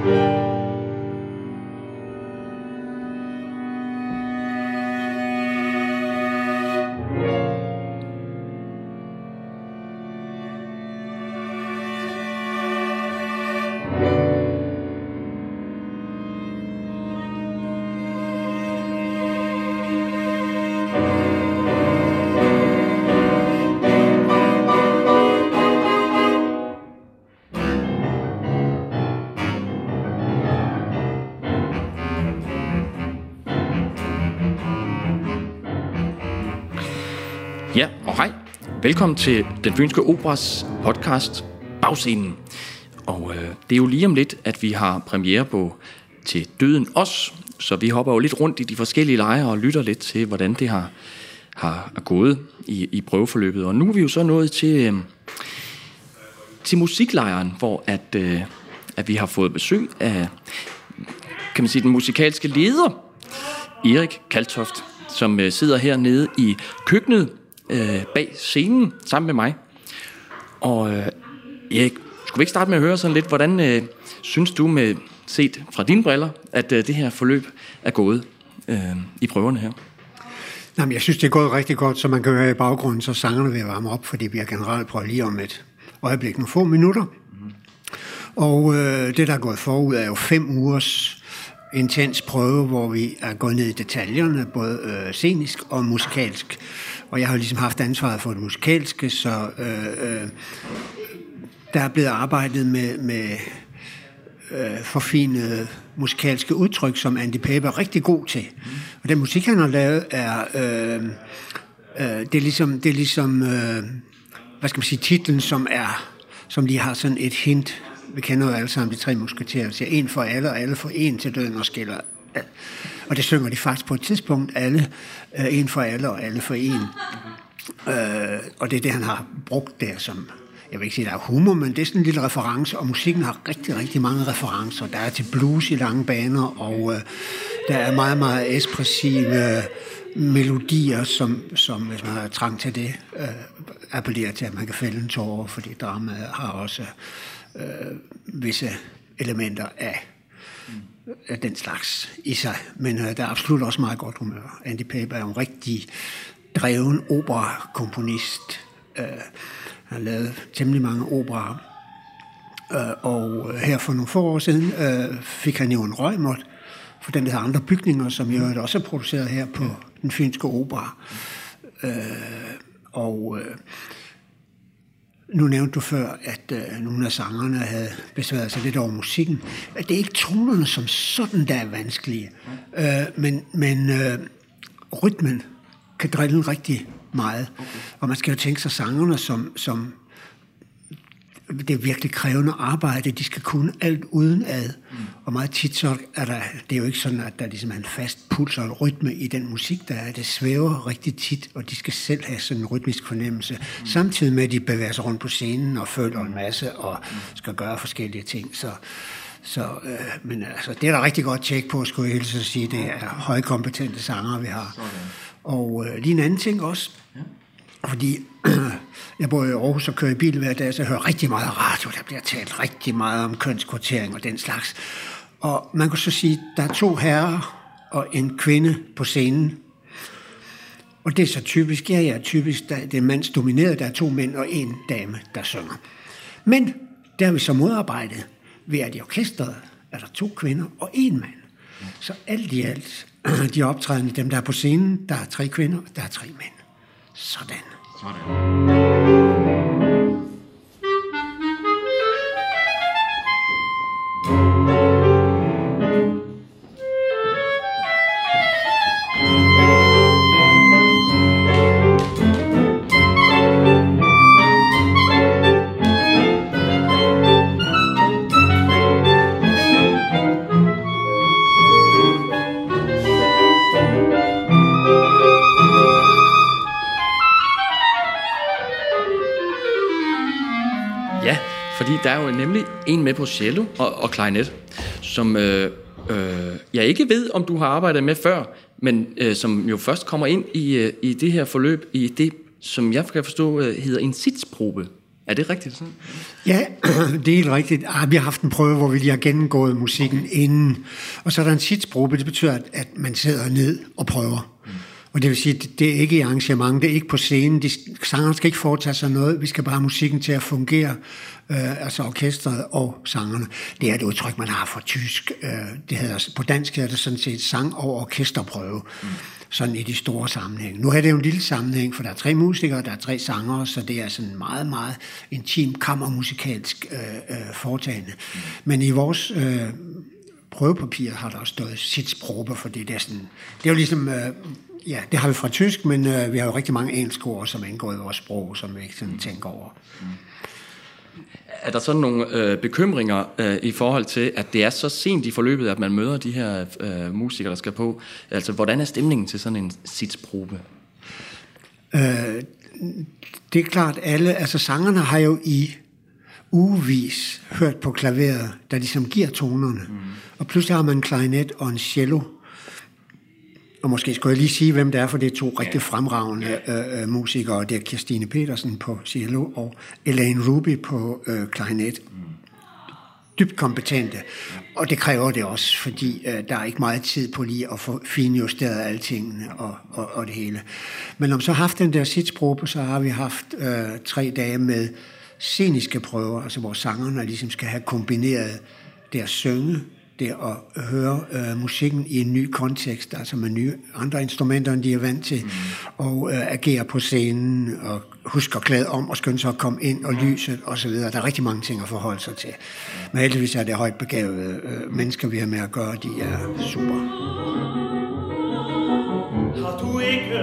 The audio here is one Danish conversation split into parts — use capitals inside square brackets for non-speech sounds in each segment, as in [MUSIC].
Ja, Velkommen til Den Fynske Operas podcast Bagscenen. Og øh, det er jo lige om lidt, at vi har premiere på Til Døden Os, så vi hopper jo lidt rundt i de forskellige lejre og lytter lidt til, hvordan det har, har gået i, i prøveforløbet. Og nu er vi jo så nået til, øh, til musiklejren, hvor at, øh, at vi har fået besøg af kan man sige, den musikalske leder, Erik Kaltoft, som øh, sidder hernede i køkkenet øh, bag scenen sammen med mig. Og øh, Erik, skulle vi ikke starte med at høre sådan lidt, hvordan øh, synes du med set fra dine briller, at øh, det her forløb er gået øh, i prøverne her? Jamen, jeg synes, det er gået rigtig godt, så man kan høre i baggrunden, så sangerne vil varme op, fordi vi har generelt prøvet lige om et øjeblik, nogle få minutter. Mm-hmm. Og øh, det, der er gået forud, er jo fem ugers intens prøve, hvor vi er gået ned i detaljerne, både øh, scenisk og musikalsk. Og jeg har jo ligesom haft ansvaret for det musikalske, så øh, øh, der er blevet arbejdet med, med øh, forfinede musikalske udtryk, som Andy Pape er rigtig god til. Og den musik, han har lavet, er... Øh, øh, det er ligesom, det er ligesom øh, hvad skal man sige, titlen, som er som lige har sådan et hint. Vi kender jo alle sammen de tre musketerer, Så siger en for alle, og alle for en til døden og skiller. Og det synger de faktisk på et tidspunkt, alle, øh, en for alle og alle for en. Øh, og det er det, han har brugt der som, jeg vil ikke sige, der er humor, men det er sådan en lille reference, og musikken har rigtig, rigtig mange referencer. Der er til blues i lange baner, og øh, der er meget, meget ekspressive øh, melodier, som, som, hvis man har trang til det, øh, appellerer til, at man kan fælde en tårer, fordi drama har også øh, visse elementer af den slags i sig. Men øh, der er absolut også meget godt humør. Andy Pape er jo en rigtig dreven operakomponist. Øh, han har lavet temmelig mange operer. Øh, og øh, her for nogle få år siden øh, fik han jo en røgmåt for den der andre bygninger, som jo også er produceret her på den fynske opera. Øh, og øh, nu nævnte du før, at øh, nogle af sangerne havde besværet sig lidt over musikken. At det er ikke tonerne som sådan, der er vanskelige, øh, men, men øh, rytmen kan drille rigtig meget. Og man skal jo tænke sig sangerne som, som det er virkelig krævende arbejde. De skal kunne alt uden ad. Mm. Og meget tit så er der, det er jo ikke sådan, at der ligesom er en fast puls og rytme i den musik, der er. Det svæver rigtig tit, og de skal selv have sådan en rytmisk fornemmelse. Mm. Samtidig med, at de bevæger sig rundt på scenen og føler en masse og skal gøre forskellige ting. Så, så, øh, men altså, det er der rigtig godt tjek på, skulle jeg hilse at sige. Det er højkompetente sanger, vi har. Og øh, lige en anden ting også. Fordi [CLEARS THROAT] jeg bor i Aarhus og kører i bil hver dag, så jeg hører rigtig meget radio. Der bliver talt rigtig meget om kønskvotering og den slags. Og man kan så sige, at der er to herrer og en kvinde på scenen. Og det er så typisk, ja, ja, typisk, der, det er mandsdomineret, der er to mænd og en dame, der synger. Men der har vi så modarbejdet ved, at i orkestret er der to kvinder og en mand. Så alt i alt, [CLEARS THROAT] de optrædende, dem der er på scenen, der er tre kvinder, der er tre mænd. Sådan. Sådan. Der er jo nemlig en med på cello og, og klarinet, som øh, øh, jeg ikke ved, om du har arbejdet med før, men øh, som jo først kommer ind i, øh, i det her forløb, i det, som jeg kan forstå, øh, hedder en sitsprobe. Er det rigtigt sådan? Ja, [CLEARS THROAT] det er helt rigtigt. Ah, vi har haft en prøve, hvor vi lige har gennemgået musikken okay. inden. Og så er der en sitsprobe, det betyder, at, at man sidder ned og prøver. Og det vil sige, det er ikke i arrangement, det er ikke på scenen. De sangerne skal ikke foretage sig noget. Vi skal bare have musikken til at fungere, øh, altså orkestret og sangerne. Det er et udtryk, man har fra tysk. Øh, det hedder, på dansk hedder det sådan set sang- og orkesterprøve. Mm. Sådan i de store sammenhæng. Nu er det jo en lille sammenhæng, for der er tre musikere, der er tre sangere, så det er sådan meget, meget intim kammermusikalsk øh, øh, foretagende. Mm. Men i vores øh, prøvepapir har der også stået sitsprobe, for det er sådan, det er jo ligesom øh, ja, det har vi fra tysk, men øh, vi har jo rigtig mange engelske ord, som indgår i vores sprog, som vi ikke sådan tænker over. Mm. Er der sådan nogle øh, bekymringer øh, i forhold til, at det er så sent i forløbet, at man møder de her øh, musikere, der skal på? Altså, hvordan er stemningen til sådan en sitsprobe? Øh, det er klart, alle, altså sangerne har jo i ugevis hørt på klaveret, der ligesom giver tonerne. Mm. Og pludselig har man en klarinet og en cello, og måske skulle jeg lige sige, hvem det er, for det er to rigtig fremragende øh, øh, musikere. Det er Kirstine Petersen på cello og Elaine Ruby på øh, klarinet. Dybt kompetente. Og det kræver det også, fordi øh, der er ikke meget tid på lige at få finjusteret alle tingene og, og, og det hele. Men vi så har haft den der sitsprobe, så har vi haft øh, tre dage med sceniske prøver, altså hvor sangerne ligesom skal have kombineret at synge det at høre øh, musikken i en ny kontekst, altså med nye andre instrumenter, end de er vant til, mm. og øh, agere på scenen, og huske at klæde om, og skynde sig at komme ind, og lyset, og så videre. Der er rigtig mange ting at forholde sig til. Men heldigvis er det højt begavede øh, mennesker, vi har med at gøre, de er super. Har du ikke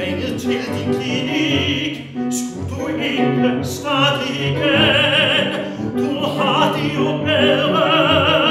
ringet til din klinik? Skulle du ikke starte igen? Du har det jo bedre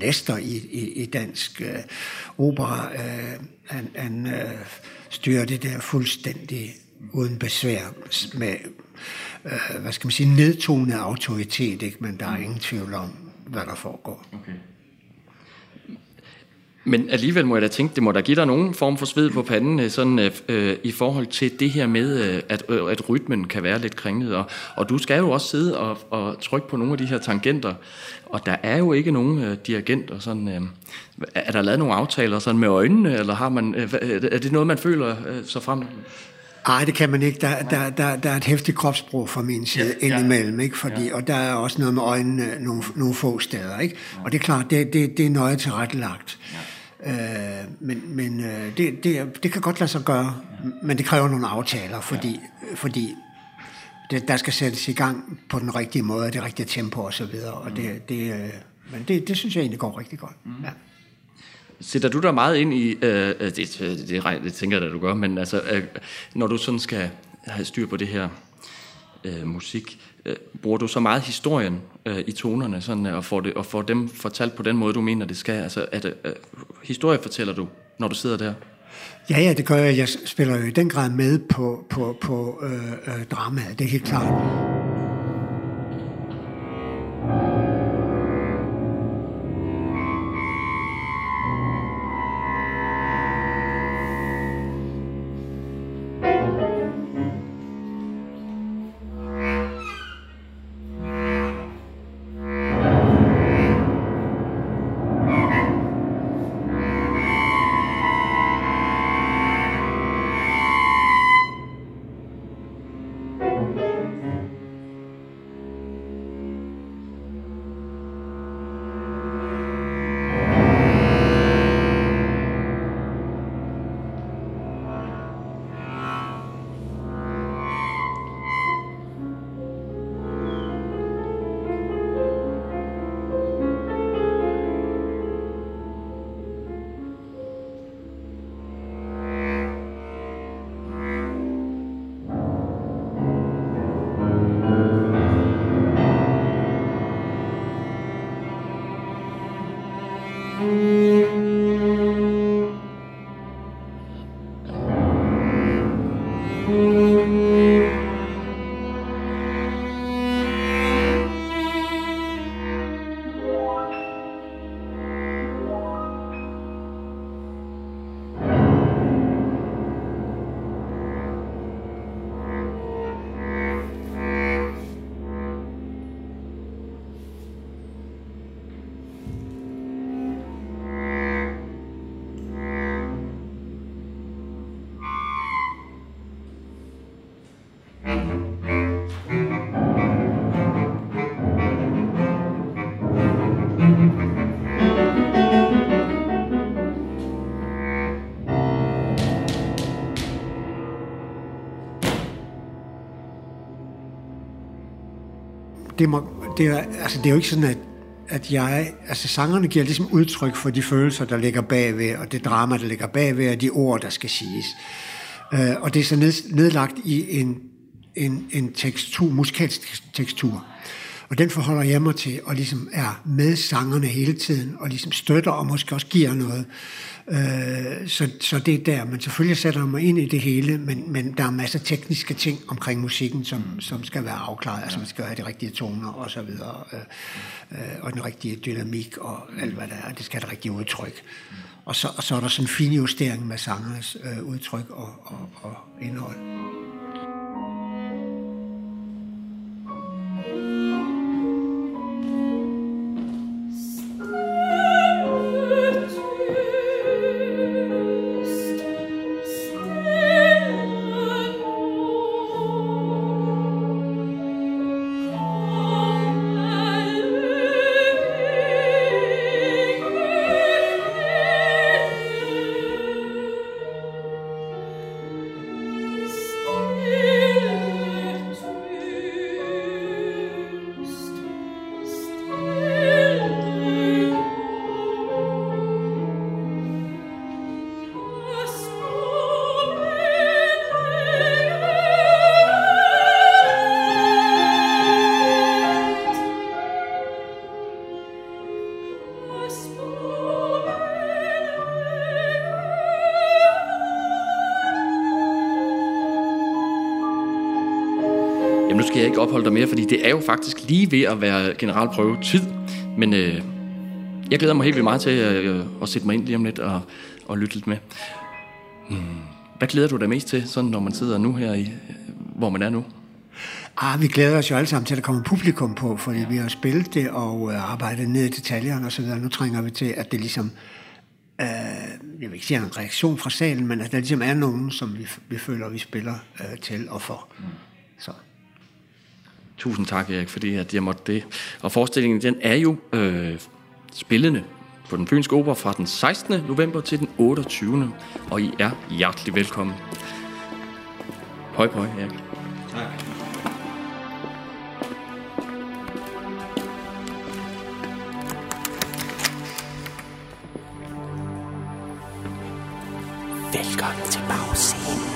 mester i, i, i dansk øh, opera. Øh, han han øh, styrer det der fuldstændig uden besvær med, øh, hvad skal man sige, nedtonet autoritet, ikke? men der er ingen tvivl om, hvad der foregår. Okay. Men alligevel må jeg da tænke, det må da give dig nogen form for sved på panden, øh, sådan, øh, øh, i forhold til det her med, øh, at, øh, at rytmen kan være lidt kringlet. Og, og du skal jo også sidde og, og trykke på nogle af de her tangenter, og der er jo ikke nogen øh, dirigenter. Sådan, øh, er der lavet nogle aftaler sådan med øjnene, eller har man, øh, er det noget, man føler øh, så frem? Nej, det kan man ikke. Der, der, der, der er et hæftigt kropsprog fra min side ja, indimellem, ikke? Fordi, ja. og der er også noget med øjnene nogle, nogle få steder. Ikke? Og det er klart, det, det, det er nøje tilrettelagt. Ja. Øh, men men øh, det, det, det kan godt lade sig gøre, men det kræver nogle aftaler, fordi, ja. fordi det, der skal sættes i gang på den rigtige måde, det rigtige tempo og så videre. Og det, mm. det, øh, men det, det synes jeg egentlig går rigtig godt. Mm. Ja. Sætter du dig meget ind i, øh, øh det, det, det, det tænker jeg, at du gør, men altså, øh, når du sådan skal have styr på det her øh, musik, øh, bruger du så meget historien øh, i tonerne, sådan, øh, og, får det, og får dem fortalt på den måde, du mener, det skal? Altså, at, øh, historie fortæller du, når du sidder der? Ja, ja, det gør jeg. Jeg spiller jo i den grad med på, på, på øh, øh, dramaet, det er helt klart. det, må, det, er, altså, det er jo ikke sådan, at, at jeg... Altså, sangerne giver ligesom udtryk for de følelser, der ligger bagved, og det drama, der ligger bagved, og de ord, der skal siges. Øh, og det er så ned, nedlagt i en en, en tekstur, musikalsk tekstur. Og den forholder jeg mig til, og ligesom er med sangerne hele tiden, og ligesom støtter, og måske også giver noget. Øh, så, så det er der, men selvfølgelig sætter jeg mig ind i det hele, men, men der er masser af tekniske ting omkring musikken, som, som skal være afklaret, altså man skal have de rigtige toner og så videre, øh, øh, og den rigtige dynamik og alt hvad der er, det skal have det rigtige udtryk. Og så, og så er der sådan en fin justering med sangernes øh, udtryk og, og, og indhold. Jeg ikke opholde dig mere, fordi det er jo faktisk lige ved at være generalprøve tid. Men øh, jeg glæder mig helt vildt meget til øh, at sætte mig ind lige om lidt og, og lytte lidt med. Hmm. Hvad glæder du dig mest til, sådan når man sidder nu her, i, hvor man er nu? Ah, vi glæder os jo alle sammen til, at der kommer publikum på, fordi vi har spillet det og øh, arbejdet ned i detaljerne videre. Nu trænger vi til, at det ligesom, øh, jeg vil ikke sige en reaktion fra salen, men at der ligesom er nogen, som vi, vi føler, vi spiller øh, til og for. Så. Tusind tak, Erik, fordi at jeg måtte det. Og forestillingen, den er jo øh, spillende på den Fynske Opera fra den 16. november til den 28. Og I er hjertelig velkommen. Høj, høj, Erik. Tak. Velkommen til bagscenen.